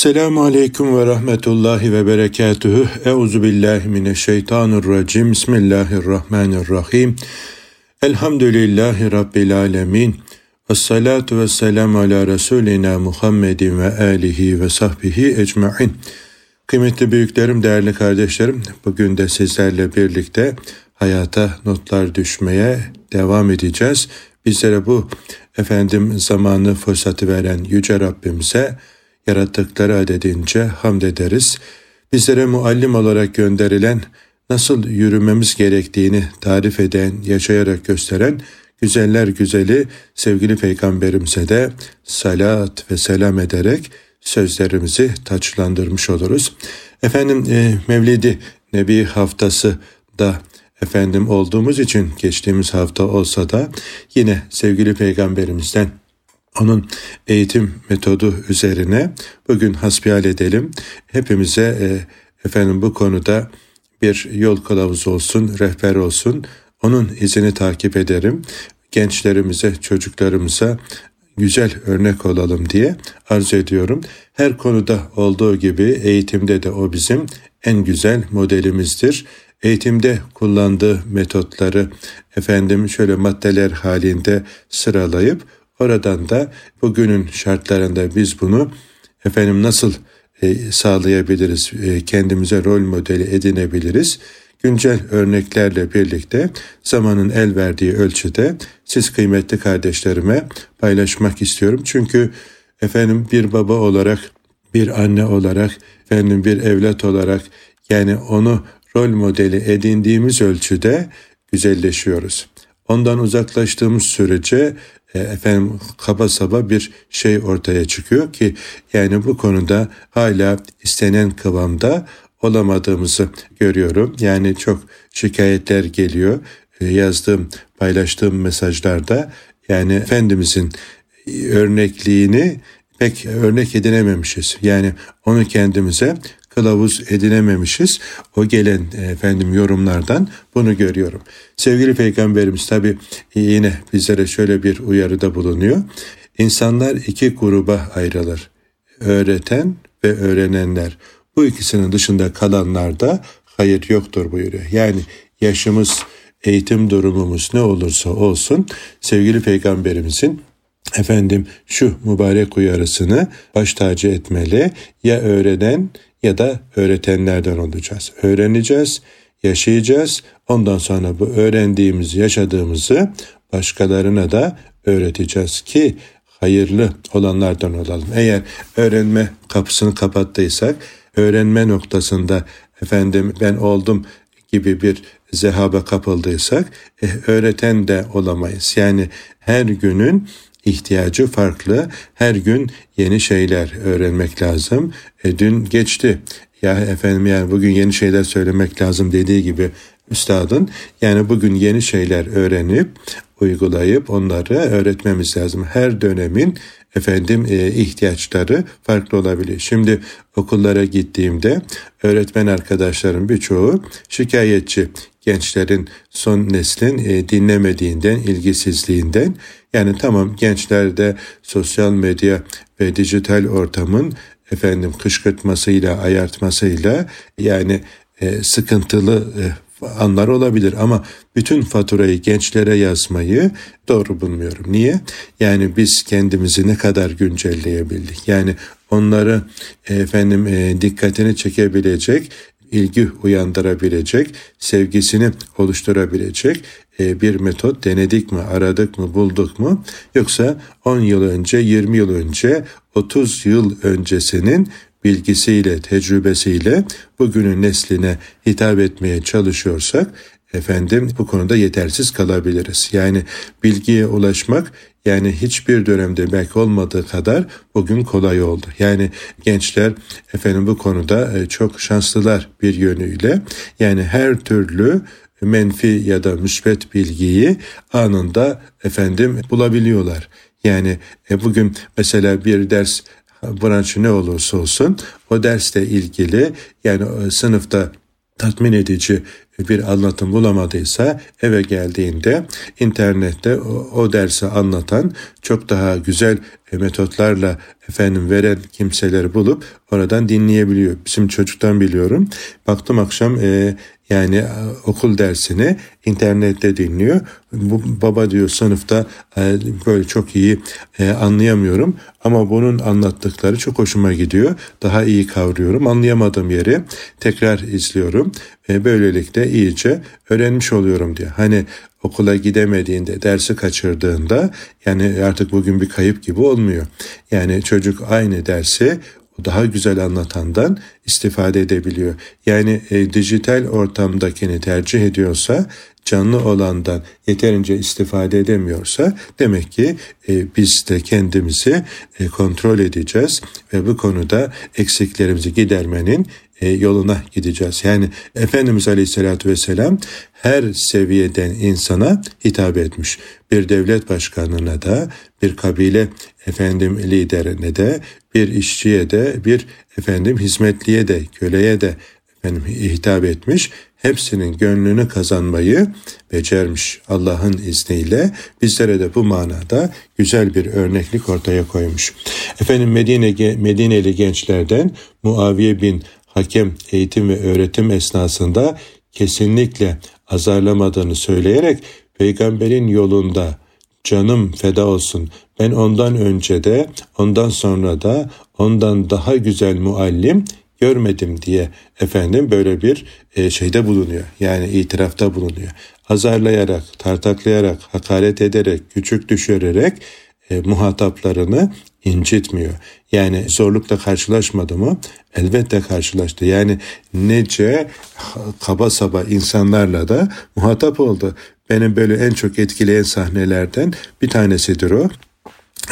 Selamun Aleyküm ve Rahmetullahi ve Berekatühü. Euzu billahi mineşşeytanirracim. Bismillahirrahmanirrahim. Elhamdülillahi Rabbil alemin. Ve salatu ve selamu ala Resulina Muhammedin ve alihi ve sahbihi ecmain. Kıymetli büyüklerim, değerli kardeşlerim, bugün de sizlerle birlikte hayata notlar düşmeye devam edeceğiz. Bizlere bu efendim zamanı fırsatı veren Yüce Rabbimize yarattıkları adedince hamd ederiz. Bizlere muallim olarak gönderilen, nasıl yürümemiz gerektiğini tarif eden, yaşayarak gösteren güzeller güzeli sevgili peygamberimize de salat ve selam ederek sözlerimizi taçlandırmış oluruz. Efendim e, Mevlidi Nebi haftası da efendim olduğumuz için geçtiğimiz hafta olsa da yine sevgili peygamberimizden onun eğitim metodu üzerine bugün hasbihal edelim. Hepimize e, efendim bu konuda bir yol kılavuzu olsun, rehber olsun. Onun izini takip ederim. Gençlerimize, çocuklarımıza güzel örnek olalım diye arzu ediyorum. Her konuda olduğu gibi eğitimde de o bizim en güzel modelimizdir. Eğitimde kullandığı metotları efendim şöyle maddeler halinde sıralayıp Oradan da bugünün şartlarında biz bunu efendim nasıl e, sağlayabiliriz, e, kendimize rol modeli edinebiliriz. Güncel örneklerle birlikte zamanın el verdiği ölçüde siz kıymetli kardeşlerime paylaşmak istiyorum. Çünkü efendim bir baba olarak, bir anne olarak, efendim bir evlat olarak yani onu rol modeli edindiğimiz ölçüde güzelleşiyoruz. Ondan uzaklaştığımız sürece efendim kaba saba bir şey ortaya çıkıyor ki yani bu konuda hala istenen kıvamda olamadığımızı görüyorum. Yani çok şikayetler geliyor. E, yazdığım, paylaştığım mesajlarda yani Efendimizin örnekliğini pek örnek edinememişiz. Yani onu kendimize kılavuz edinememişiz. O gelen efendim yorumlardan bunu görüyorum. Sevgili peygamberimiz tabi yine bizlere şöyle bir uyarıda bulunuyor. İnsanlar iki gruba ayrılır. Öğreten ve öğrenenler. Bu ikisinin dışında kalanlarda hayır yoktur buyuruyor. Yani yaşımız, eğitim durumumuz ne olursa olsun sevgili peygamberimizin efendim şu mübarek uyarısını baş tacı etmeli. Ya öğrenen ya da öğretenlerden olacağız. Öğreneceğiz, yaşayacağız. Ondan sonra bu öğrendiğimiz, yaşadığımızı başkalarına da öğreteceğiz ki hayırlı olanlardan olalım. Eğer öğrenme kapısını kapattıysak, öğrenme noktasında efendim ben oldum gibi bir zehaba kapıldıysak e, öğreten de olamayız. Yani her günün ihtiyacı farklı. Her gün yeni şeyler öğrenmek lazım. E, dün geçti. Ya efendim yani bugün yeni şeyler söylemek lazım dediği gibi üstadın yani bugün yeni şeyler öğrenip uygulayıp onları öğretmemiz lazım. Her dönemin efendim e, ihtiyaçları farklı olabilir. Şimdi okullara gittiğimde öğretmen arkadaşlarım birçoğu şikayetçi gençlerin son neslin e, dinlemediğinden, ilgisizliğinden yani tamam gençlerde sosyal medya ve dijital ortamın efendim kışkırtmasıyla, ayartmasıyla yani e, sıkıntılı e, anlar olabilir ama bütün faturayı gençlere yazmayı doğru bulmuyorum. Niye? Yani biz kendimizi ne kadar güncelleyebildik? Yani onları efendim e, dikkatini çekebilecek ilgi uyandırabilecek, sevgisini oluşturabilecek e, bir metot denedik mi, aradık mı, bulduk mu? Yoksa 10 yıl önce, 20 yıl önce, 30 yıl öncesinin bilgisiyle, tecrübesiyle bugünün nesline hitap etmeye çalışıyorsak efendim bu konuda yetersiz kalabiliriz. Yani bilgiye ulaşmak yani hiçbir dönemde belki olmadığı kadar bugün kolay oldu. Yani gençler efendim bu konuda e, çok şanslılar bir yönüyle. Yani her türlü menfi ya da müsbet bilgiyi anında efendim bulabiliyorlar. Yani e, bugün mesela bir ders branşı ne olursa olsun o dersle ilgili yani e, sınıfta tatmin edici bir anlatım bulamadıysa eve geldiğinde internette o, o dersi anlatan çok daha güzel metotlarla efendim veren kimseleri bulup oradan dinleyebiliyor. Bizim çocuktan biliyorum. Baktım akşam e, yani e, okul dersini internette dinliyor. Bu baba diyor sınıfta e, böyle çok iyi e, anlayamıyorum ama bunun anlattıkları çok hoşuma gidiyor. Daha iyi kavruyorum. Anlayamadığım yeri tekrar izliyorum ve böylelikle iyice öğrenmiş oluyorum diyor. Hani okula gidemediğinde, dersi kaçırdığında yani artık bugün bir kayıp gibi olmuyor. Yani çocuk aynı dersi daha güzel anlatandan istifade edebiliyor. Yani e, dijital ortamdakini tercih ediyorsa canlı olandan yeterince istifade edemiyorsa demek ki e, biz de kendimizi e, kontrol edeceğiz ve bu konuda eksiklerimizi gidermenin e, yoluna gideceğiz. Yani Efendimiz Aleyhisselatü Vesselam her seviyeden insana hitap etmiş. Bir devlet başkanına da, bir kabile efendim liderine de, bir işçiye de, bir efendim hizmetliye de, köleye de efendim hitap etmiş. Hepsinin gönlünü kazanmayı becermiş Allah'ın izniyle. Bizlere de bu manada güzel bir örneklik ortaya koymuş. Efendim Medine, Medineli gençlerden Muaviye bin Hakem eğitim ve öğretim esnasında kesinlikle azarlamadığını söyleyerek peygamberin yolunda canım feda olsun. Ben ondan önce de, ondan sonra da ondan daha güzel muallim görmedim diye efendim böyle bir e, şeyde bulunuyor. Yani itirafta bulunuyor. Azarlayarak, tartaklayarak, hakaret ederek, küçük düşürerek e, muhataplarını incitmiyor. Yani zorlukla karşılaşmadı mı? Elbette karşılaştı. Yani nece kaba saba insanlarla da muhatap oldu. Benim böyle en çok etkileyen sahnelerden bir tanesidir o.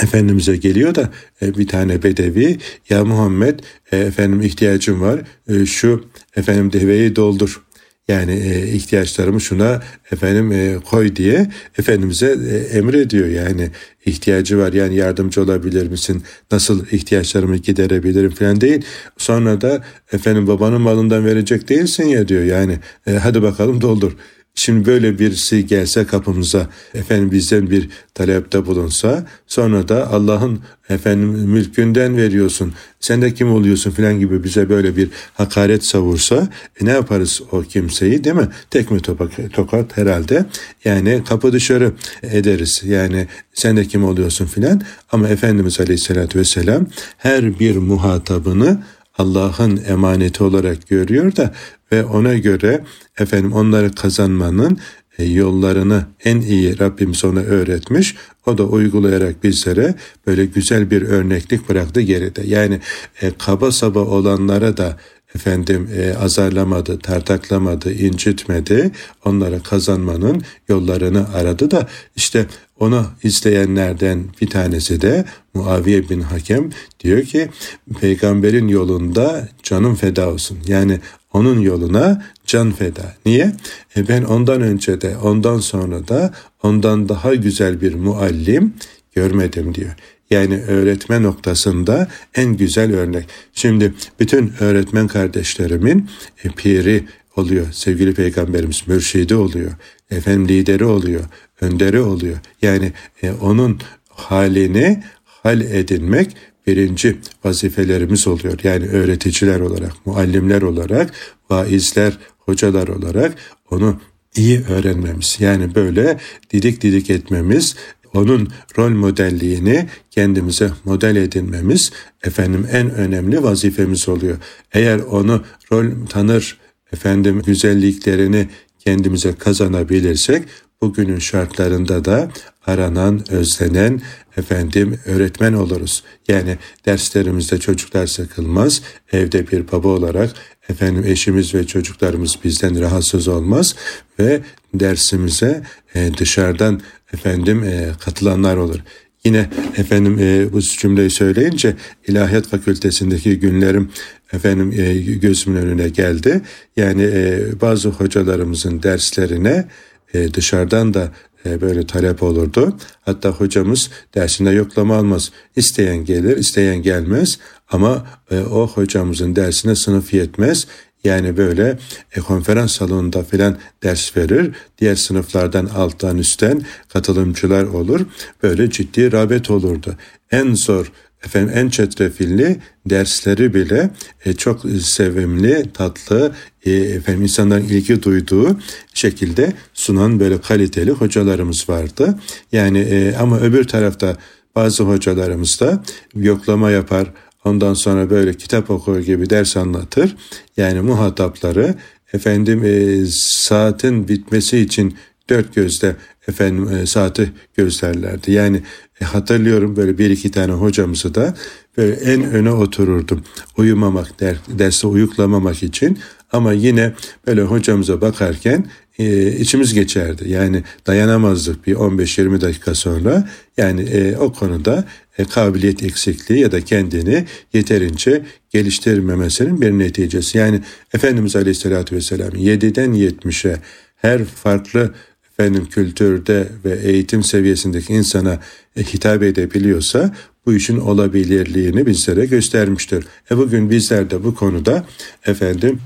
Efendimiz'e geliyor da e, bir tane bedevi ya Muhammed e, efendim ihtiyacım var e, şu efendim deveyi doldur yani ihtiyaçlarımı şuna efendim koy diye Efendimiz'e e, emrediyor. Yani ihtiyacı var yani yardımcı olabilir misin? Nasıl ihtiyaçlarımı giderebilirim falan değil. Sonra da efendim babanın malından verecek değilsin ya diyor. Yani hadi bakalım doldur. Şimdi böyle birisi gelse kapımıza efendim bizden bir talepte bulunsa sonra da Allah'ın efendim mülkünden veriyorsun. Sen de kim oluyorsun filan gibi bize böyle bir hakaret savursa e ne yaparız o kimseyi değil mi? Tekme topak, tokat herhalde? Yani kapı dışarı ederiz. Yani sen de kim oluyorsun filan? Ama Efendimiz Aleyhisselatü Vesselam her bir muhatabını Allah'ın emaneti olarak görüyor da ve ona göre efendim onları kazanmanın e, yollarını en iyi Rabbimiz ona öğretmiş. O da uygulayarak bizlere böyle güzel bir örneklik bıraktı geride. Yani e, kaba saba olanlara da efendim e, azarlamadı, tartaklamadı, incitmedi. Onları kazanmanın yollarını aradı da işte onu izleyenlerden bir tanesi de Muaviye bin Hakem diyor ki peygamberin yolunda canım feda olsun. Yani onun yoluna can feda. Niye? E ben ondan önce de ondan sonra da ondan daha güzel bir muallim görmedim diyor. Yani öğretme noktasında en güzel örnek. Şimdi bütün öğretmen kardeşlerimin e, piri oluyor. Sevgili peygamberimiz mürşidi oluyor. Efendim lideri oluyor. Önderi oluyor. Yani e, onun halini hal edinmek birinci vazifelerimiz oluyor. Yani öğreticiler olarak, muallimler olarak, vaizler, hocalar olarak onu iyi öğrenmemiz. Yani böyle didik didik etmemiz, onun rol modelliğini kendimize model edinmemiz efendim en önemli vazifemiz oluyor. Eğer onu rol tanır, efendim güzelliklerini kendimize kazanabilirsek bugünün şartlarında da aranan, özlenen efendim öğretmen oluruz. Yani derslerimizde çocuklar sıkılmaz. Evde bir baba olarak efendim eşimiz ve çocuklarımız bizden rahatsız olmaz ve dersimize e, dışarıdan efendim e, katılanlar olur. Yine efendim e, bu cümleyi söyleyince ilahiyat fakültesindeki günlerim efendim e, gözümün önüne geldi. Yani e, bazı hocalarımızın derslerine e, dışarıdan da e, böyle talep olurdu. Hatta hocamız dersinde yoklama almaz. İsteyen gelir, isteyen gelmez ama e, o hocamızın dersine sınıf yetmez. Yani böyle e, konferans salonunda filan ders verir. Diğer sınıflardan alttan üstten katılımcılar olur. Böyle ciddi rağbet olurdu. En zor efendim en çetrefilli dersleri bile e, çok sevimli, tatlı, e, efendim insanların ilgi duyduğu şekilde sunan böyle kaliteli hocalarımız vardı. Yani e, ama öbür tarafta bazı hocalarımız da yoklama yapar, ondan sonra böyle kitap okur gibi ders anlatır. Yani muhatapları efendim e, saatin bitmesi için dört gözle efendim e, saati gözlerlerdi. Yani e, hatırlıyorum böyle bir iki tane hocamızı da böyle en öne otururdum. Uyumamak, der, derste uyuklamamak için ama yine böyle hocamıza bakarken e, içimiz geçerdi. Yani dayanamazdık bir 15-20 dakika sonra. Yani e, o konuda e, kabiliyet eksikliği ya da kendini yeterince geliştirmemesinin bir neticesi. Yani Efendimiz Aleyhisselatü Vesselam 7'den 70'e her farklı efendim kültürde ve eğitim seviyesindeki insana e, hitap edebiliyorsa bu işin olabilirliğini bizlere göstermiştir. E bugün bizler de bu konuda efendim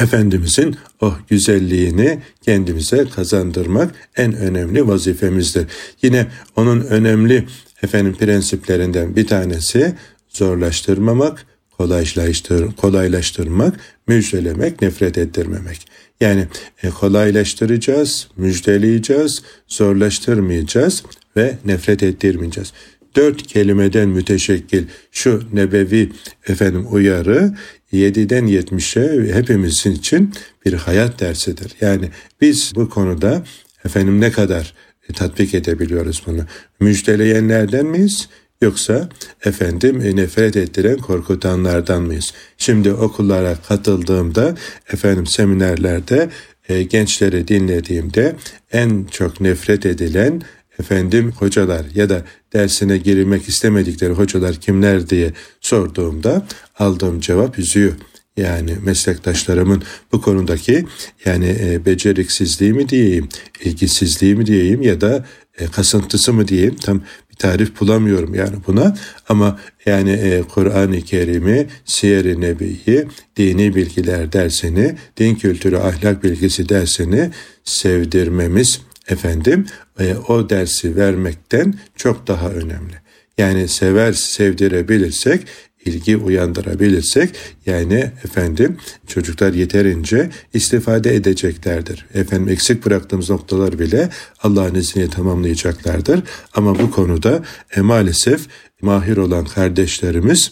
Efendimizin o güzelliğini kendimize kazandırmak en önemli vazifemizdir. Yine onun önemli efendim prensiplerinden bir tanesi zorlaştırmamak, kolaylaştır, kolaylaştırmak, müjdelemek, nefret ettirmemek. Yani e, kolaylaştıracağız, müjdeleyeceğiz, zorlaştırmayacağız ve nefret ettirmeyeceğiz. Dört kelimeden müteşekkil şu nebevi efendim uyarı 7'den 70'e hepimizin için bir hayat dersidir. Yani biz bu konuda efendim ne kadar e, tatbik edebiliyoruz bunu? Müjdeleyenlerden miyiz? Yoksa efendim e, nefret ettiren korkutanlardan mıyız? Şimdi okullara katıldığımda efendim seminerlerde e, gençleri dinlediğimde en çok nefret edilen efendim hocalar ya da dersine girmek istemedikleri hocalar kimler diye sorduğumda aldığım cevap üzüyor. Yani meslektaşlarımın bu konudaki yani e, beceriksizliği mi diyeyim, ilgisizliği mi diyeyim ya da e, kasıntısı mı diyeyim tam bir tarif bulamıyorum yani buna ama yani e, Kur'an-ı Kerim'i, Siyer-i Nebi'yi, dini bilgiler dersini, din kültürü, ahlak bilgisi dersini sevdirmemiz efendim e, o dersi vermekten çok daha önemli. Yani sever sevdirebilirsek ilgi uyandırabilirsek yani efendim çocuklar yeterince istifade edeceklerdir. Efendim eksik bıraktığımız noktalar bile Allah'ın izniyle tamamlayacaklardır. Ama bu konuda e, maalesef mahir olan kardeşlerimiz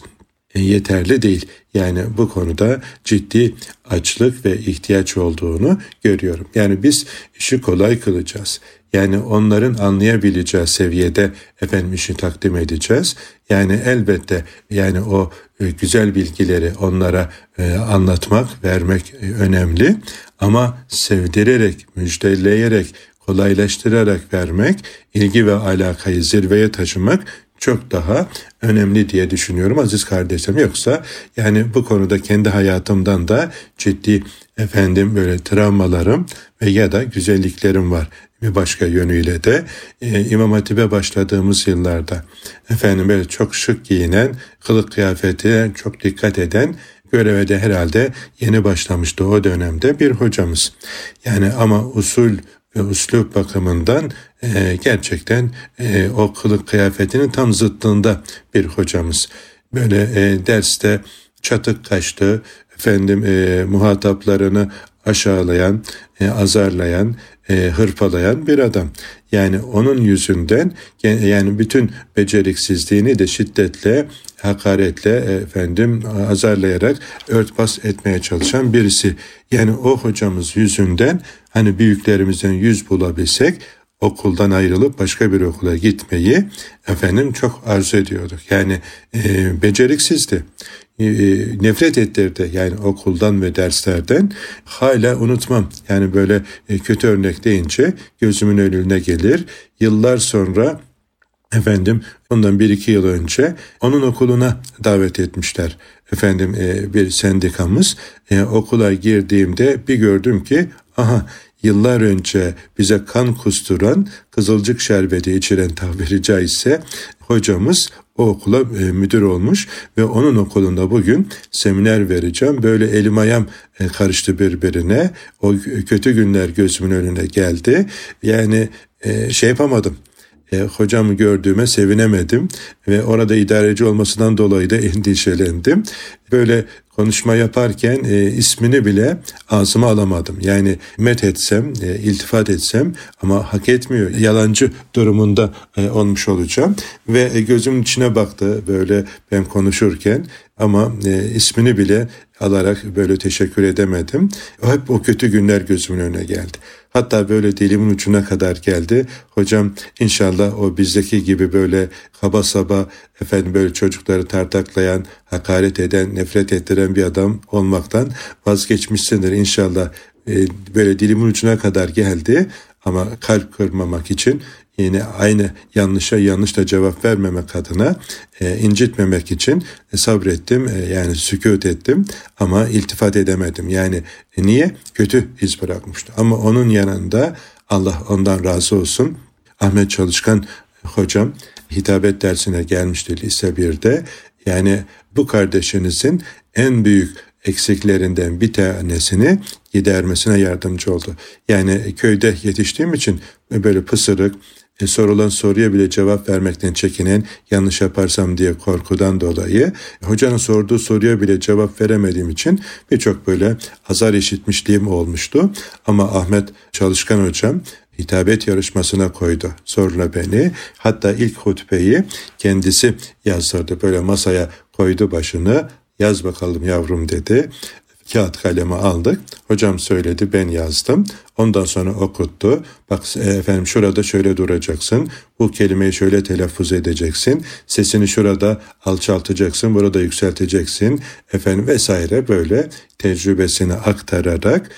yeterli değil. Yani bu konuda ciddi açlık ve ihtiyaç olduğunu görüyorum. Yani biz işi kolay kılacağız. Yani onların anlayabileceği seviyede efendim işi takdim edeceğiz. Yani elbette yani o e, güzel bilgileri onlara e, anlatmak, vermek önemli. Ama sevdirerek, müjdeleyerek, kolaylaştırarak vermek, ilgi ve alakayı zirveye taşımak çok daha önemli diye düşünüyorum aziz kardeşlerim. Yoksa yani bu konuda kendi hayatımdan da ciddi efendim böyle travmalarım ve ya da güzelliklerim var. Bir başka yönüyle de e, İmam Hatip'e başladığımız yıllarda efendim böyle çok şık giyinen, kılık kıyafeti çok dikkat eden göreve de herhalde yeni başlamıştı o dönemde bir hocamız. Yani ama usul ve üslup bakımından e, gerçekten e, o kılık kıyafetinin tam zıttında bir hocamız. Böyle e, derste çatık kaçtı, efendim e, muhataplarını aşağılayan, e, azarlayan, e, hırpalayan bir adam. Yani onun yüzünden yani bütün beceriksizliğini de şiddetle, hakaretle efendim azarlayarak örtbas etmeye çalışan birisi. Yani o hocamız yüzünden hani büyüklerimizden yüz bulabilsek okuldan ayrılıp başka bir okula gitmeyi efendim çok arzu ediyorduk. Yani e, beceriksizdi. E, nefret ettirdi. Yani okuldan ve derslerden. Hala unutmam. Yani böyle e, kötü örnek deyince gözümün önüne gelir. Yıllar sonra efendim ondan bir iki yıl önce onun okuluna davet etmişler. Efendim e, bir sendikamız. Okula girdiğimde bir gördüm ki aha yıllar önce bize kan kusturan kızılcık şerbeti içiren tabiri caizse hocamız o okula e, müdür olmuş ve onun okulunda bugün seminer vereceğim. Böyle elim ayağım e, karıştı birbirine. O kötü günler gözümün önüne geldi. Yani e, şey yapamadım e, hocamı gördüğüme sevinemedim ve orada idareci olmasından dolayı da endişelendim. Böyle konuşma yaparken e, ismini bile ağzıma alamadım. Yani met etsem, e, iltifat etsem ama hak etmiyor. Yalancı durumunda e, olmuş olacağım. Ve e, gözümün içine baktı böyle ben konuşurken ama e, ismini bile alarak böyle teşekkür edemedim. Hep o kötü günler gözümün önüne geldi. Hatta böyle dilimin ucuna kadar geldi. Hocam inşallah o bizdeki gibi böyle kaba saba efendim böyle çocukları tartaklayan, hakaret eden, nefret ettiren bir adam olmaktan vazgeçmişsindir. İnşallah e, böyle dilimin ucuna kadar geldi ama kalp kırmamak için yine aynı yanlışa yanlış da cevap vermemek adına e, incitmemek için e, sabrettim e, yani sükut ettim ama iltifat edemedim. Yani e, niye? Kötü iz bırakmıştı. Ama onun yanında Allah ondan razı olsun. Ahmet Çalışkan hocam hitabet dersine gelmişti lise 1'de yani bu kardeşinizin en büyük eksiklerinden bir tanesini gidermesine yardımcı oldu. Yani köyde yetiştiğim için böyle pısırık, e, sorulan soruya bile cevap vermekten çekinen yanlış yaparsam diye korkudan dolayı hocanın sorduğu soruya bile cevap veremediğim için birçok böyle azar işitmişliğim olmuştu. Ama Ahmet Çalışkan hocam hitabet yarışmasına koydu zorla beni. Hatta ilk hutbeyi kendisi yazdırdı. Böyle masaya koydu başını yaz bakalım yavrum dedi kağıt kalemi aldık. Hocam söyledi ben yazdım. Ondan sonra okuttu. Bak e, efendim şurada şöyle duracaksın. Bu kelimeyi şöyle telaffuz edeceksin. Sesini şurada alçaltacaksın. Burada yükselteceksin. Efendim vesaire böyle tecrübesini aktararak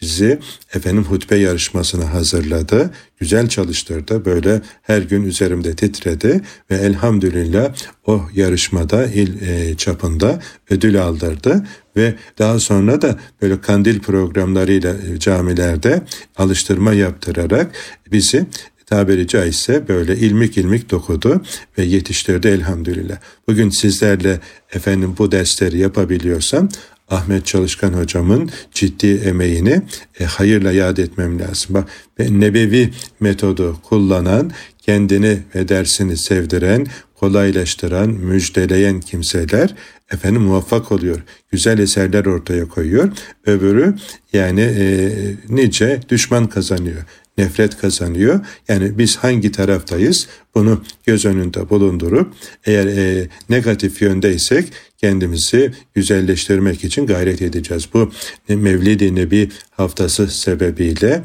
bizi efendim hutbe yarışmasına hazırladı. Güzel çalıştırdı. Böyle her gün üzerimde titredi ve elhamdülillah o yarışmada il e, çapında ödül aldırdı ve daha sonra da böyle kandil programlarıyla e, camilerde alıştırma yaptırarak bizi tabiri caizse böyle ilmik ilmik dokudu ve yetiştirdi elhamdülillah. Bugün sizlerle efendim bu dersleri yapabiliyorsam Ahmet Çalışkan hocamın ciddi emeğini e, hayırla yad etmem lazım. Bak nebevi metodu kullanan, kendini ve dersini sevdiren, kolaylaştıran, müjdeleyen kimseler efendim muvaffak oluyor. Güzel eserler ortaya koyuyor. Öbürü yani e, nice düşman kazanıyor nefret kazanıyor. Yani biz hangi taraftayız bunu göz önünde bulundurup eğer e, negatif yöndeysek kendimizi güzelleştirmek için gayret edeceğiz. Bu Mevlid-i Nebi haftası sebebiyle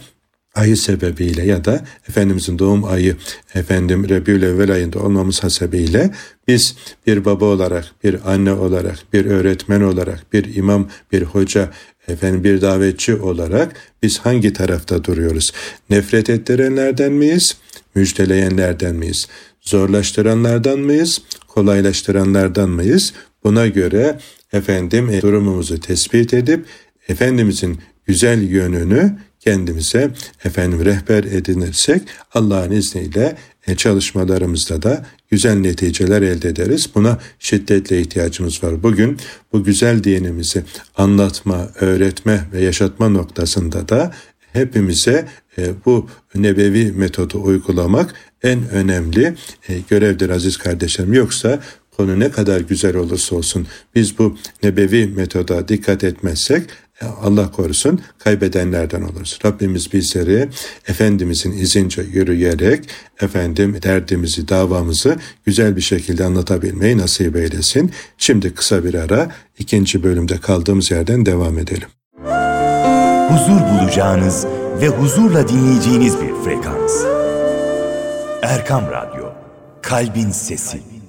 ayı sebebiyle ya da Efendimizin doğum ayı efendim Rebül Evvel ayında olmamız hasebiyle biz bir baba olarak, bir anne olarak, bir öğretmen olarak, bir imam, bir hoca, efendim bir davetçi olarak biz hangi tarafta duruyoruz? Nefret ettirenlerden miyiz? Müjdeleyenlerden miyiz? Zorlaştıranlardan mıyız? Kolaylaştıranlardan mıyız? Buna göre efendim e, durumumuzu tespit edip Efendimizin güzel yönünü kendimize efendim rehber edinirsek Allah'ın izniyle e, çalışmalarımızda da güzel neticeler elde ederiz. Buna şiddetle ihtiyacımız var. Bugün bu güzel dinimizi anlatma, öğretme ve yaşatma noktasında da hepimize e, bu nebevi metodu uygulamak en önemli e, görevdir aziz kardeşlerim. Yoksa konu ne kadar güzel olursa olsun biz bu nebevi metoda dikkat etmezsek Allah korusun kaybedenlerden oluruz. Rabbimiz bizleri Efendimizin izince yürüyerek efendim derdimizi, davamızı güzel bir şekilde anlatabilmeyi nasip eylesin. Şimdi kısa bir ara ikinci bölümde kaldığımız yerden devam edelim. Huzur bulacağınız ve huzurla dinleyeceğiniz bir frekans. Erkam Radyo, Kalbin Sesi.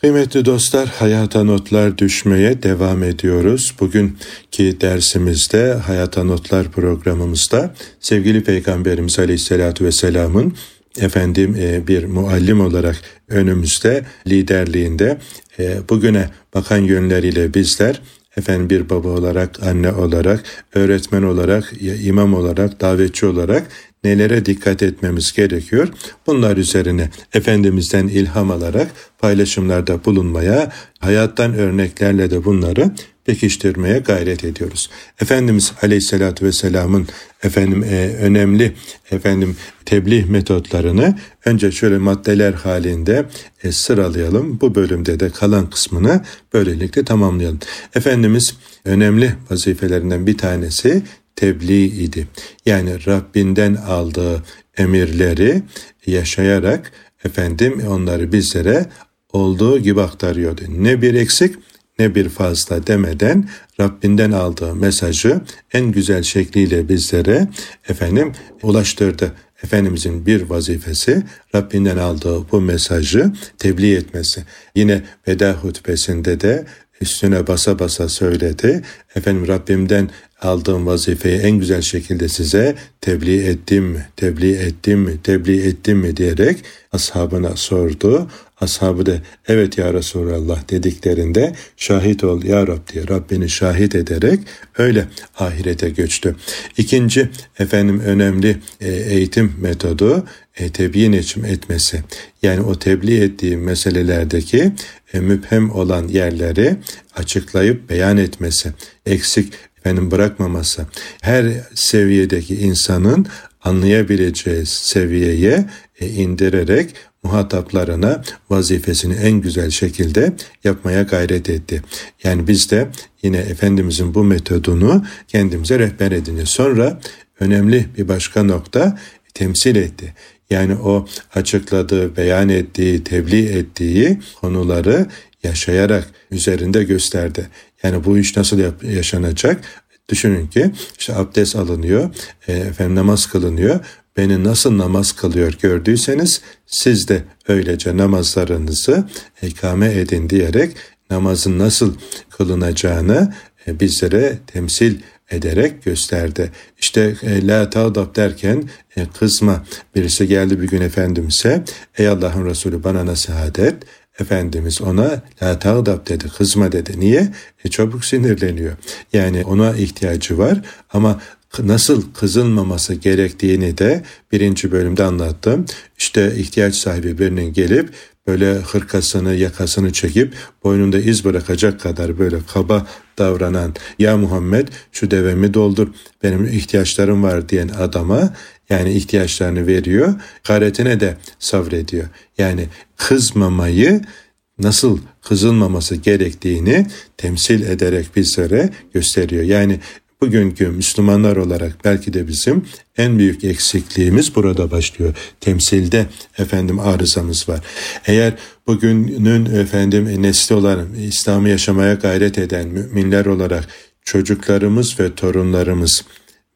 Kıymetli dostlar, hayata notlar düşmeye devam ediyoruz. Bugünkü dersimizde, hayata notlar programımızda sevgili Peygamberimiz Aleyhisselatü Vesselam'ın efendim e, bir muallim olarak önümüzde liderliğinde e, bugüne bakan yönleriyle bizler efendim bir baba olarak, anne olarak, öğretmen olarak, imam olarak, davetçi olarak nelere dikkat etmemiz gerekiyor? Bunlar üzerine Efendimiz'den ilham alarak paylaşımlarda bulunmaya, hayattan örneklerle de bunları pekiştirmeye gayret ediyoruz. Efendimiz Aleyhisselatü Vesselam'ın efendim e, önemli efendim tebliğ metotlarını önce şöyle maddeler halinde e, sıralayalım. Bu bölümde de kalan kısmını böylelikle tamamlayalım. Efendimiz önemli vazifelerinden bir tanesi tebliğ idi. Yani Rabbinden aldığı emirleri yaşayarak efendim onları bizlere olduğu gibi aktarıyordu. Ne bir eksik ne bir fazla demeden Rabbinden aldığı mesajı en güzel şekliyle bizlere efendim ulaştırdı. Efendimizin bir vazifesi Rabbinden aldığı bu mesajı tebliğ etmesi. Yine veda hutbesinde de üstüne basa basa söyledi. Efendim Rabbimden aldığım vazifeyi en güzel şekilde size tebliğ ettim tebliğ ettim tebliğ ettim mi diyerek ashabına sordu. Ashabı da evet ya Resulallah dediklerinde şahit ol ya Rab diye Rabbini şahit ederek öyle ahirete göçtü. İkinci efendim önemli e, eğitim metodu e, tebyin etmesi. Yani o tebliğ ettiği meselelerdeki e, müphem olan yerleri açıklayıp beyan etmesi. Eksik efendim bırakmaması. Her seviyedeki insanın anlayabileceği seviyeye e, indirerek muhataplarına vazifesini en güzel şekilde yapmaya gayret etti. Yani biz de yine Efendimizin bu metodunu kendimize rehber edince sonra önemli bir başka nokta temsil etti. Yani o açıkladığı, beyan ettiği, tebliğ ettiği konuları yaşayarak üzerinde gösterdi. Yani bu iş nasıl yaşanacak? Düşünün ki işte abdest alınıyor, e, efendim namaz kılınıyor. Beni nasıl namaz kılıyor gördüyseniz siz de öylece namazlarınızı ikame edin diyerek namazın nasıl kılınacağını e, bizlere temsil ederek gösterdi. İşte e, la tağdab derken e, kızma birisi geldi bir gün Efendimiz'e ey Allah'ın Resulü bana nasihat et. Efendimiz ona la tağdab dedi kızma dedi. Niye? E, çabuk sinirleniyor. Yani ona ihtiyacı var ama nasıl kızılmaması gerektiğini de birinci bölümde anlattım. İşte ihtiyaç sahibi birinin gelip böyle hırkasını yakasını çekip boynunda iz bırakacak kadar böyle kaba davranan ya Muhammed şu devemi doldur benim ihtiyaçlarım var diyen adama yani ihtiyaçlarını veriyor garetine de sabrediyor. Yani kızmamayı nasıl kızılmaması gerektiğini temsil ederek bizlere gösteriyor. Yani bugünkü Müslümanlar olarak belki de bizim en büyük eksikliğimiz burada başlıyor. Temsilde efendim arızamız var. Eğer bugünün efendim nesli olan İslam'ı yaşamaya gayret eden müminler olarak çocuklarımız ve torunlarımız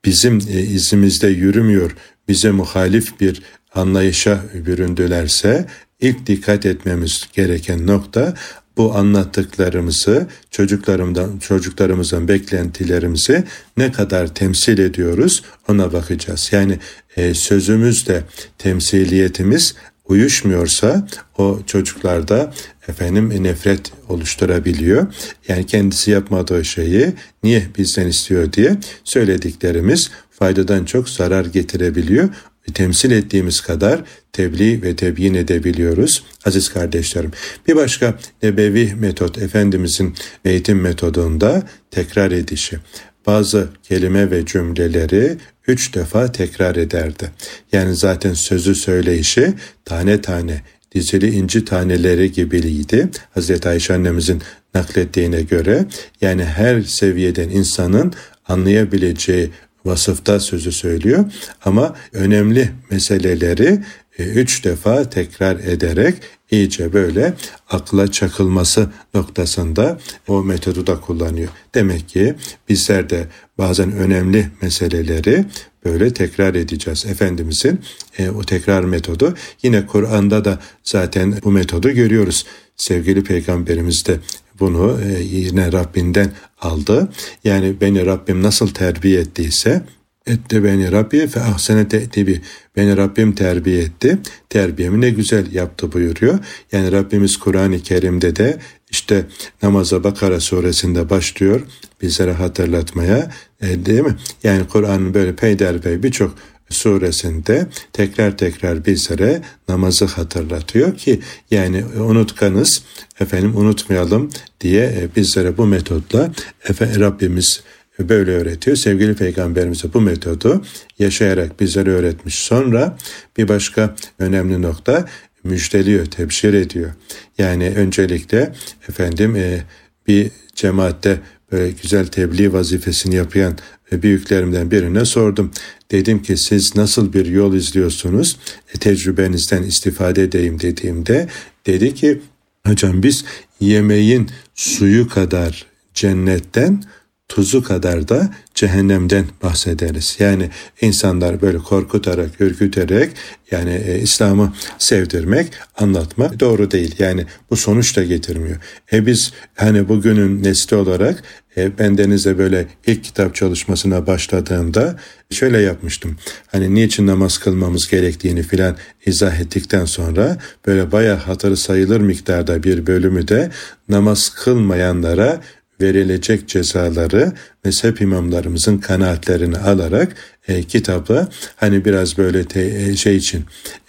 bizim e, izimizde yürümüyor, bize muhalif bir anlayışa büründülerse ilk dikkat etmemiz gereken nokta bu anlattıklarımızı çocuklarımdan çocuklarımızdan beklentilerimizi ne kadar temsil ediyoruz ona bakacağız. Yani e, sözümüzle temsiliyetimiz uyuşmuyorsa o çocuklarda efendim nefret oluşturabiliyor. Yani kendisi yapmadığı şeyi niye bizden istiyor diye söylediklerimiz faydadan çok zarar getirebiliyor temsil ettiğimiz kadar tebliğ ve tebyin edebiliyoruz aziz kardeşlerim. Bir başka nebevi metot Efendimizin eğitim metodunda tekrar edişi. Bazı kelime ve cümleleri üç defa tekrar ederdi. Yani zaten sözü söyleyişi tane tane dizili inci taneleri gibiydi. Hazreti Ayşe annemizin naklettiğine göre yani her seviyeden insanın anlayabileceği vasıfta sözü söylüyor ama önemli meseleleri e, üç defa tekrar ederek iyice böyle akla çakılması noktasında o metodu da kullanıyor. Demek ki bizler de bazen önemli meseleleri böyle tekrar edeceğiz. Efendimizin e, o tekrar metodu yine Kur'an'da da zaten bu metodu görüyoruz. Sevgili peygamberimiz de bunu e, yine Rabbinden aldı. Yani beni Rabbim nasıl terbiye ettiyse etti beni Rabbi fe ahsene te'tibi. Beni Rabbim terbiye etti. Terbiyemi ne güzel yaptı buyuruyor. Yani Rabbimiz Kur'an-ı Kerim'de de işte namaza Bakara suresinde başlıyor bizlere hatırlatmaya e, değil mi? Yani Kur'an'ın böyle peyderpey birçok suresinde tekrar tekrar bizlere namazı hatırlatıyor ki yani unutkanız efendim unutmayalım diye e, bizlere bu metotla efendim Rabbimiz böyle öğretiyor. Sevgili Peygamberimiz bu metodu yaşayarak bizlere öğretmiş. Sonra bir başka önemli nokta müjdeliyor, tebşir ediyor. Yani öncelikle efendim e, bir cemaatte böyle güzel tebliğ vazifesini yapan büyüklerimden birine sordum. Dedim ki siz nasıl bir yol izliyorsunuz? E, tecrübenizden istifade edeyim dediğimde dedi ki hocam biz yemeğin suyu kadar cennetten tuzu kadar da cehennemden bahsederiz. Yani insanlar böyle korkutarak, ürküterek yani e, İslam'ı sevdirmek, anlatmak doğru değil. Yani bu sonuç da getirmiyor. E biz hani bugünün nesli olarak e, ben Deniz'de böyle ilk kitap çalışmasına başladığımda şöyle yapmıştım. Hani niçin namaz kılmamız gerektiğini filan izah ettikten sonra böyle bayağı hatırı sayılır miktarda bir bölümü de namaz kılmayanlara verilecek cezaları mezhep imamlarımızın kanaatlerini alarak e, kitapla hani biraz böyle te, e, şey için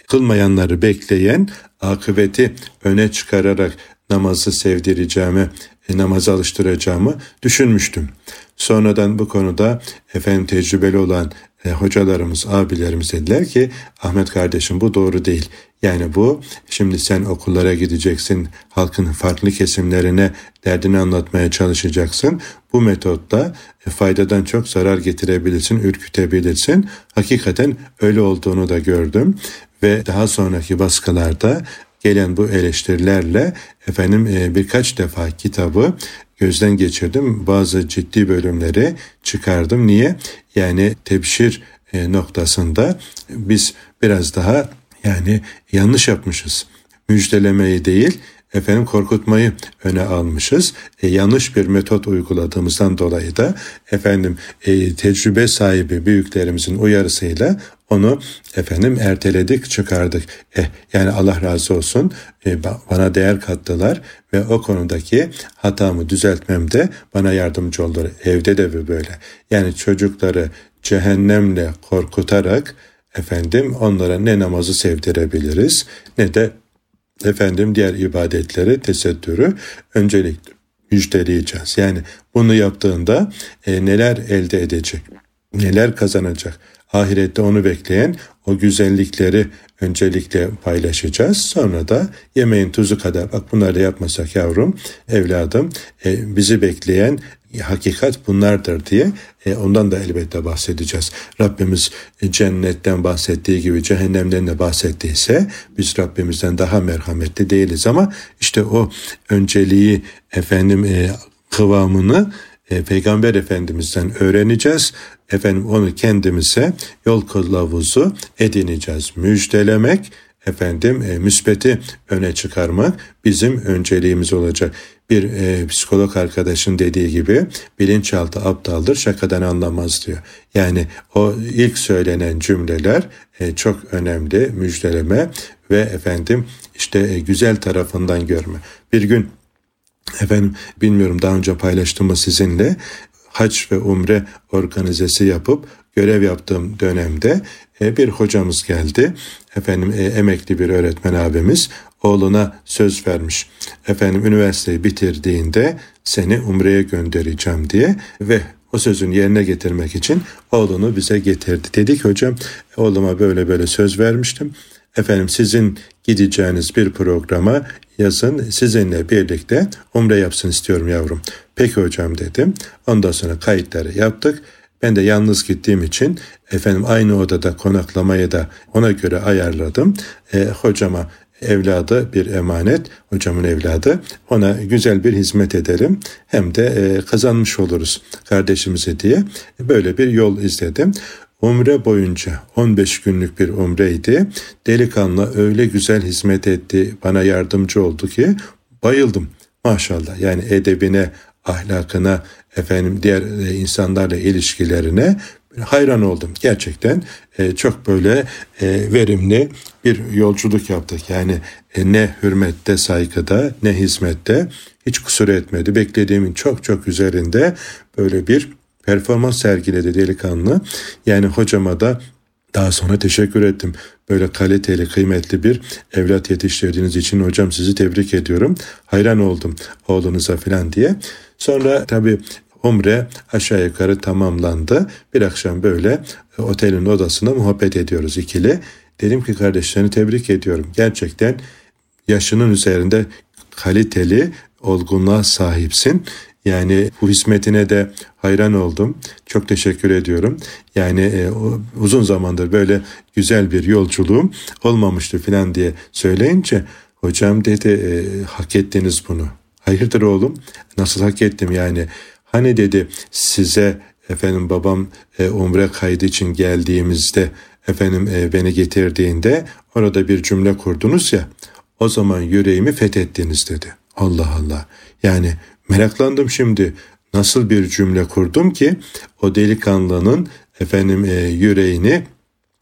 kılmayanları bekleyen akıbeti öne çıkararak namazı sevdireceğimi, e, namazı alıştıracağımı düşünmüştüm. Sonradan bu konuda efendim tecrübeli olan e, hocalarımız, abilerimiz dediler ki Ahmet kardeşim bu doğru değil. Yani bu şimdi sen okullara gideceksin, halkın farklı kesimlerine derdini anlatmaya çalışacaksın. Bu metotla e, faydadan çok zarar getirebilirsin, ürkütebilirsin. Hakikaten öyle olduğunu da gördüm ve daha sonraki baskılarda gelen bu eleştirilerle efendim e, birkaç defa kitabı gözden geçirdim. Bazı ciddi bölümleri çıkardım. Niye? Yani tebşir e, noktasında biz biraz daha yani yanlış yapmışız. Müjdelemeyi değil, efendim korkutmayı öne almışız. E, yanlış bir metot uyguladığımızdan dolayı da efendim e, tecrübe sahibi büyüklerimizin uyarısıyla onu efendim erteledik, çıkardık. Eh, yani Allah razı olsun e, bana değer kattılar ve o konudaki hatamı düzeltmemde bana yardımcı oldular. Evde de böyle. Yani çocukları cehennemle korkutarak efendim onlara ne namazı sevdirebiliriz ne de efendim diğer ibadetleri tesettürü öncelikle müjdeleyeceğiz. Yani bunu yaptığında e, neler elde edecek, neler kazanacak, ahirette onu bekleyen o güzellikleri öncelikle paylaşacağız. Sonra da yemeğin tuzu kadar bak bunları da yapmasak yavrum, evladım e, bizi bekleyen hakikat bunlardır diye e, ondan da elbette bahsedeceğiz. Rabbimiz e, cennetten bahsettiği gibi cehennemden de bahsettiyse biz Rabbimizden daha merhametli değiliz ama işte o önceliği efendim e, kıvamını e, Peygamber Efendimiz'den öğreneceğiz. Efendim onu kendimize yol kılavuzu edineceğiz. Müjdelemek, efendim e, müsbeti öne çıkarmak bizim önceliğimiz olacak. Bir e, psikolog arkadaşın dediği gibi bilinçaltı aptaldır şakadan anlamaz diyor. Yani o ilk söylenen cümleler e, çok önemli müjdeleme ve efendim işte e, güzel tarafından görme. Bir gün efendim bilmiyorum daha önce paylaştım mı sizinle hac ve umre organizesi yapıp görev yaptığım dönemde e, bir hocamız geldi. Efendim e, emekli bir öğretmen abimiz oğluna söz vermiş. Efendim üniversiteyi bitirdiğinde seni umreye göndereceğim diye ve o sözün yerine getirmek için oğlunu bize getirdi. Dedik hocam oğluma böyle böyle söz vermiştim. Efendim sizin gideceğiniz bir programa yazın sizinle birlikte umre yapsın istiyorum yavrum. Peki hocam dedim. Ondan sonra kayıtları yaptık. Ben de yalnız gittiğim için efendim aynı odada konaklamayı da ona göre ayarladım. E, hocama evladı bir emanet, hocamın evladı. Ona güzel bir hizmet edelim. Hem de e, kazanmış oluruz kardeşimize diye böyle bir yol izledim. Umre boyunca 15 günlük bir umreydi. Delikanlı öyle güzel hizmet etti, bana yardımcı oldu ki bayıldım. Maşallah yani edebine, ahlakına, efendim diğer e, insanlarla ilişkilerine hayran oldum. Gerçekten e, çok böyle e, verimli bir yolculuk yaptık. Yani e, ne hürmette, saygıda, ne hizmette hiç kusur etmedi. Beklediğimin çok çok üzerinde böyle bir performans sergiledi delikanlı. Yani hocama da Daha sonra teşekkür ettim. Böyle kaliteli, kıymetli bir evlat yetiştirdiğiniz için hocam sizi tebrik ediyorum. Hayran oldum oğlunuza falan diye. Sonra tabii umre aşağı yukarı tamamlandı. Bir akşam böyle otelin odasında muhabbet ediyoruz ikili. Dedim ki kardeşlerini tebrik ediyorum. Gerçekten yaşının üzerinde kaliteli olgunluğa sahipsin. Yani bu hizmetine de hayran oldum. Çok teşekkür ediyorum. Yani e, uzun zamandır böyle güzel bir yolculuğum olmamıştı falan diye söyleyince hocam dedi e, hak ettiniz bunu. Hayırdır oğlum? Nasıl hak ettim yani? Hani dedi size efendim babam e, umre kaydı için geldiğimizde efendim e, beni getirdiğinde orada bir cümle kurdunuz ya o zaman yüreğimi fethettiniz dedi. Allah Allah. Yani meraklandım şimdi. Nasıl bir cümle kurdum ki o delikanlının efendim e, yüreğini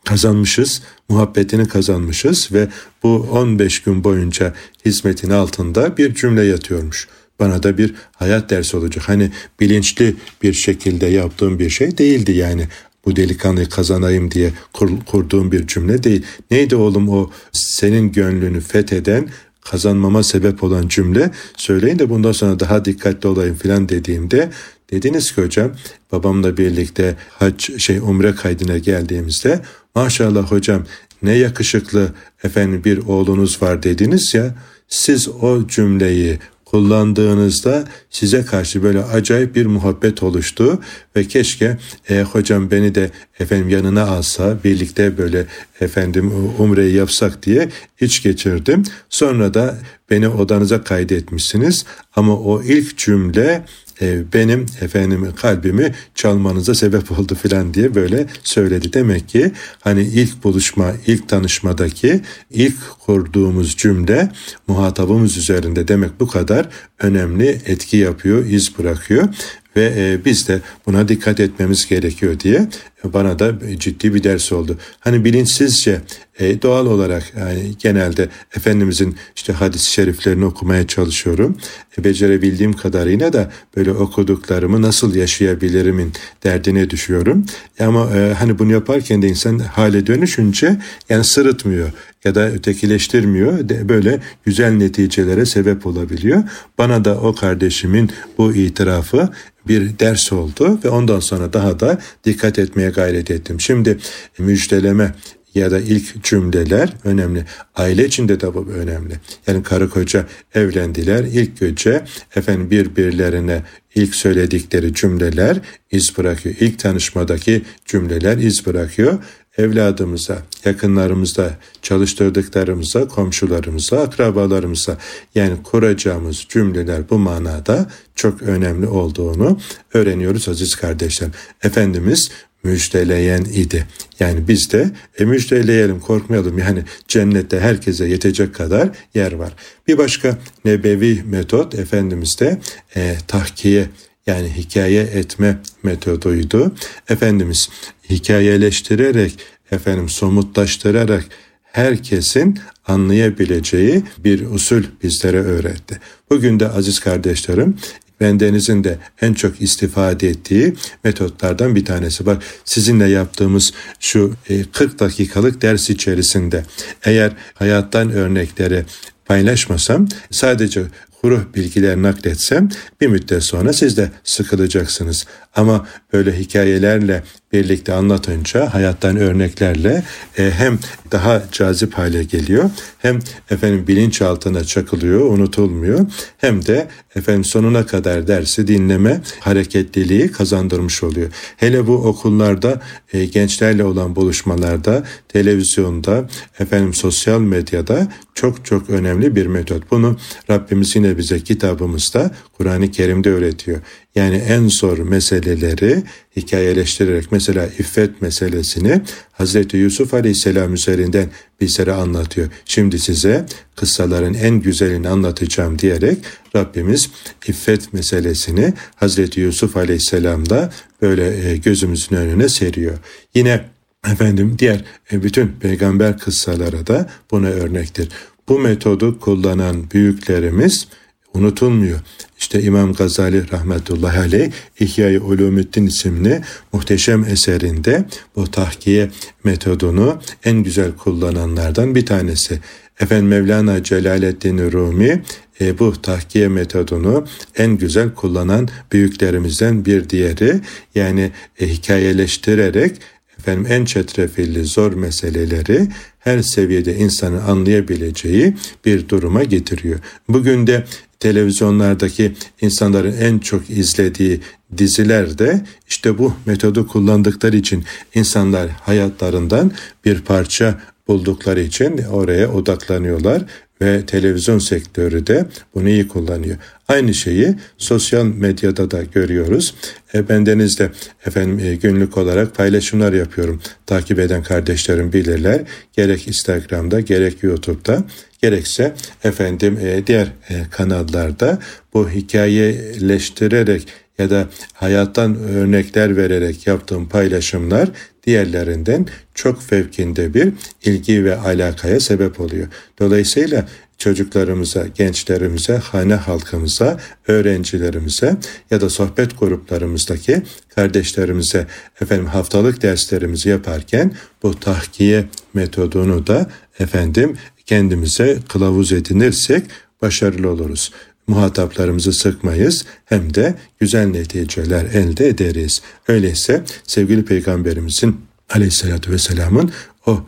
kazanmışız, muhabbetini kazanmışız ve bu 15 gün boyunca hizmetin altında bir cümle yatıyormuş. Bana da bir hayat dersi olacak. Hani bilinçli bir şekilde yaptığım bir şey değildi yani bu delikanlıyı kazanayım diye kur, kurduğum bir cümle değil. Neydi oğlum o senin gönlünü fetheden kazanmama sebep olan cümle söyleyin de bundan sonra daha dikkatli olayım filan dediğimde dediniz ki hocam babamla birlikte hac şey umre kaydına geldiğimizde maşallah hocam ne yakışıklı efendim bir oğlunuz var dediniz ya siz o cümleyi kullandığınızda size karşı böyle acayip bir muhabbet oluştu ve keşke e, hocam beni de efendim yanına alsa birlikte böyle efendim umreyi yapsak diye iç geçirdim. Sonra da beni odanıza kaydetmişsiniz ama o ilk cümle e, benim efendim kalbimi çalmanıza sebep oldu filan diye böyle söyledi. Demek ki hani ilk buluşma, ilk tanışmadaki ilk kurduğumuz cümle muhatabımız üzerinde demek bu kadar önemli etki yapıyor, iz bırakıyor ve e, biz de buna dikkat etmemiz gerekiyor diye bana da ciddi bir ders oldu. Hani bilinçsizce e, doğal olarak yani genelde Efendimizin işte hadis-i şeriflerini okumaya çalışıyorum. E, becerebildiğim kadarıyla da böyle okuduklarımı nasıl yaşayabilirimin derdine düşüyorum. E, ama e, hani bunu yaparken de insan hale dönüşünce yani sırıtmıyor ya da ötekileştirmiyor. Böyle güzel neticelere sebep olabiliyor. Bana da o kardeşimin bu itirafı bir ders oldu ve ondan sonra daha da dikkat etmeye gayret ettim. Şimdi müjdeleme ya da ilk cümleler önemli. Aile içinde de bu önemli. Yani karı koca evlendiler. İlk gece efendim birbirlerine ilk söyledikleri cümleler iz bırakıyor. İlk tanışmadaki cümleler iz bırakıyor evladımıza, yakınlarımıza, çalıştırdıklarımıza, komşularımıza, akrabalarımıza yani kuracağımız cümleler bu manada çok önemli olduğunu öğreniyoruz aziz kardeşlerim. Efendimiz müjdeleyen idi. Yani biz de e, müjdeleyelim korkmayalım yani cennette herkese yetecek kadar yer var. Bir başka nebevi metot Efendimiz'de e, tahkiye yani hikaye etme metoduydu. Efendimiz hikayeleştirerek, efendim somutlaştırarak herkesin anlayabileceği bir usul bizlere öğretti. Bugün de aziz kardeşlerim bendenizin de en çok istifade ettiği metotlardan bir tanesi. Bak sizinle yaptığımız şu 40 e, dakikalık ders içerisinde eğer hayattan örnekleri paylaşmasam sadece kuru bilgiler nakletsem bir müddet sonra siz de sıkılacaksınız. Ama böyle hikayelerle birlikte anlatınca hayattan örneklerle e, hem daha cazip hale geliyor hem efendim bilinçaltına çakılıyor unutulmuyor hem de efendim sonuna kadar dersi dinleme hareketliliği kazandırmış oluyor. Hele bu okullarda e, gençlerle olan buluşmalarda televizyonda efendim sosyal medyada çok çok önemli bir metot. Bunu Rabbimiz yine bize kitabımızda Kur'an-ı Kerim'de öğretiyor. Yani en zor meseleleri hikayeleştirerek mesela iffet meselesini Hazreti Yusuf Aleyhisselam üzerinden bizlere anlatıyor. Şimdi size kıssaların en güzelini anlatacağım diyerek Rabbimiz iffet meselesini Hazreti Yusuf Aleyhisselam'da böyle e, gözümüzün önüne seriyor. Yine efendim diğer e, bütün peygamber kıssalara da buna örnektir. Bu metodu kullanan büyüklerimiz unutulmuyor. İşte İmam Gazali rahmetullahi aleyh İhya-i Ulumuddin isimli muhteşem eserinde bu tahkiye metodunu en güzel kullananlardan bir tanesi. Efendim Mevlana Celaleddin Rumi e, bu tahkiye metodunu en güzel kullanan büyüklerimizden bir diğeri. Yani e, hikayeleştirerek efendim en çetrefilli zor meseleleri her seviyede insanın anlayabileceği bir duruma getiriyor. Bugün de televizyonlardaki insanların en çok izlediği dizilerde işte bu metodu kullandıkları için insanlar hayatlarından bir parça buldukları için oraya odaklanıyorlar ve televizyon sektörü de bunu iyi kullanıyor. Aynı şeyi sosyal medyada da görüyoruz. E, bendeniz de efendim e, günlük olarak paylaşımlar yapıyorum. Takip eden kardeşlerim bilirler. Gerek Instagram'da gerek YouTube'da gerekse efendim e, diğer e, kanallarda bu hikayeleştirerek ya da hayattan örnekler vererek yaptığım paylaşımlar diğerlerinden çok fevkinde bir ilgi ve alakaya sebep oluyor. Dolayısıyla çocuklarımıza, gençlerimize, hane halkımıza, öğrencilerimize ya da sohbet gruplarımızdaki kardeşlerimize efendim haftalık derslerimizi yaparken bu tahkiye metodunu da efendim kendimize kılavuz edinirsek başarılı oluruz muhataplarımızı sıkmayız hem de güzel neticeler elde ederiz. Öyleyse sevgili peygamberimizin aleyhissalatü vesselamın o,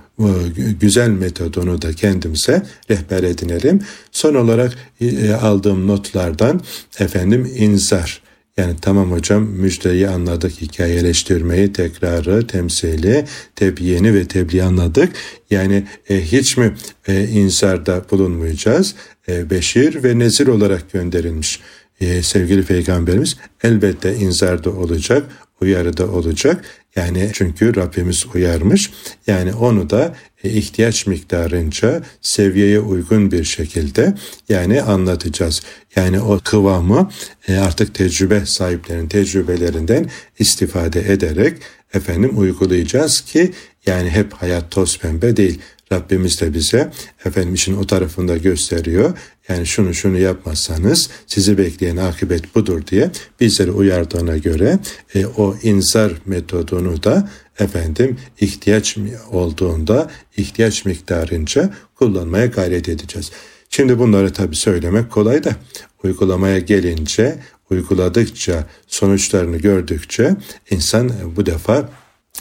güzel metodunu da kendimize rehber edinelim. Son olarak e, aldığım notlardan efendim inzar yani tamam hocam müjdeyi anladık, hikayeleştirmeyi, tekrarı, temsili, tebyini ve tebliğ anladık. Yani e, hiç mi e, inzarda bulunmayacağız? E, beşir ve nezir olarak gönderilmiş e, sevgili peygamberimiz elbette inzarda olacak, uyarıda olacak. Yani çünkü Rabbimiz uyarmış. Yani onu da e, ihtiyaç miktarınca seviyeye uygun bir şekilde yani anlatacağız. Yani o kıvamı e, artık tecrübe sahiplerinin tecrübelerinden istifade ederek efendim uygulayacağız ki yani hep hayat toz pembe değil. Rabbimiz de bize efendim işin o tarafında gösteriyor. Yani şunu şunu yapmazsanız sizi bekleyen akıbet budur diye bizleri uyardığına göre e, o inzar metodunu da efendim ihtiyaç olduğunda ihtiyaç miktarınca kullanmaya gayret edeceğiz. Şimdi bunları tabi söylemek kolay da uygulamaya gelince uyguladıkça sonuçlarını gördükçe insan bu defa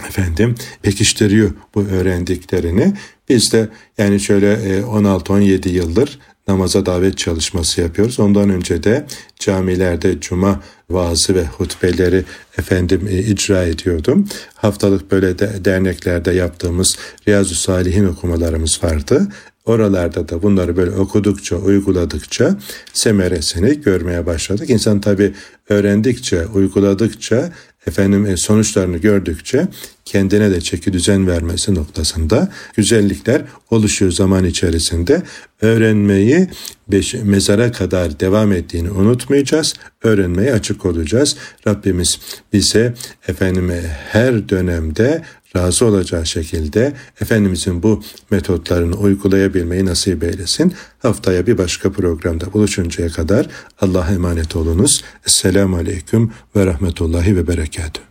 efendim pekiştiriyor bu öğrendiklerini. Biz de yani şöyle 16-17 e, yıldır namaza davet çalışması yapıyoruz. Ondan önce de camilerde cuma vaazı ve hutbeleri efendim e, icra ediyordum. Haftalık böyle de, derneklerde yaptığımız Riyazu Salihin okumalarımız vardı. Oralarda da bunları böyle okudukça, uyguladıkça semeresini görmeye başladık. İnsan tabi öğrendikçe, uyguladıkça efendim e, sonuçlarını gördükçe kendine de çeki düzen vermesi noktasında güzellikler oluşuyor zaman içerisinde. Öğrenmeyi beş, mezara kadar devam ettiğini unutmayacağız. Öğrenmeye açık olacağız. Rabbimiz bize efendim e, her dönemde razı olacağı şekilde Efendimizin bu metotlarını uygulayabilmeyi nasip eylesin. Haftaya bir başka programda buluşuncaya kadar Allah'a emanet olunuz. Esselamu Aleyküm ve Rahmetullahi ve Berekatuhu.